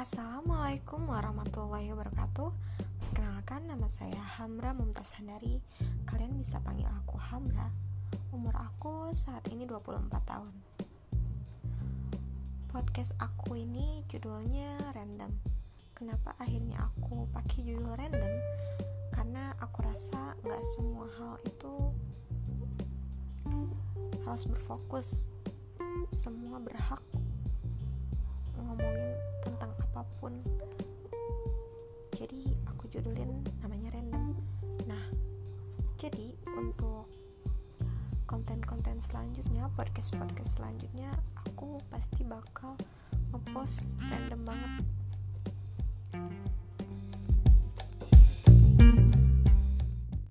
Assalamualaikum warahmatullahi wabarakatuh. Perkenalkan nama saya Hamra Mumtaz Handari. Kalian bisa panggil aku Hamra. Umur aku saat ini 24 tahun. Podcast aku ini judulnya random. Kenapa akhirnya aku pakai judul random? Karena aku rasa gak semua hal itu harus berfokus. Semua berhak apa pun. Jadi aku judulin namanya random. Nah jadi untuk konten-konten selanjutnya podcast-podcast selanjutnya aku pasti bakal ngepost random banget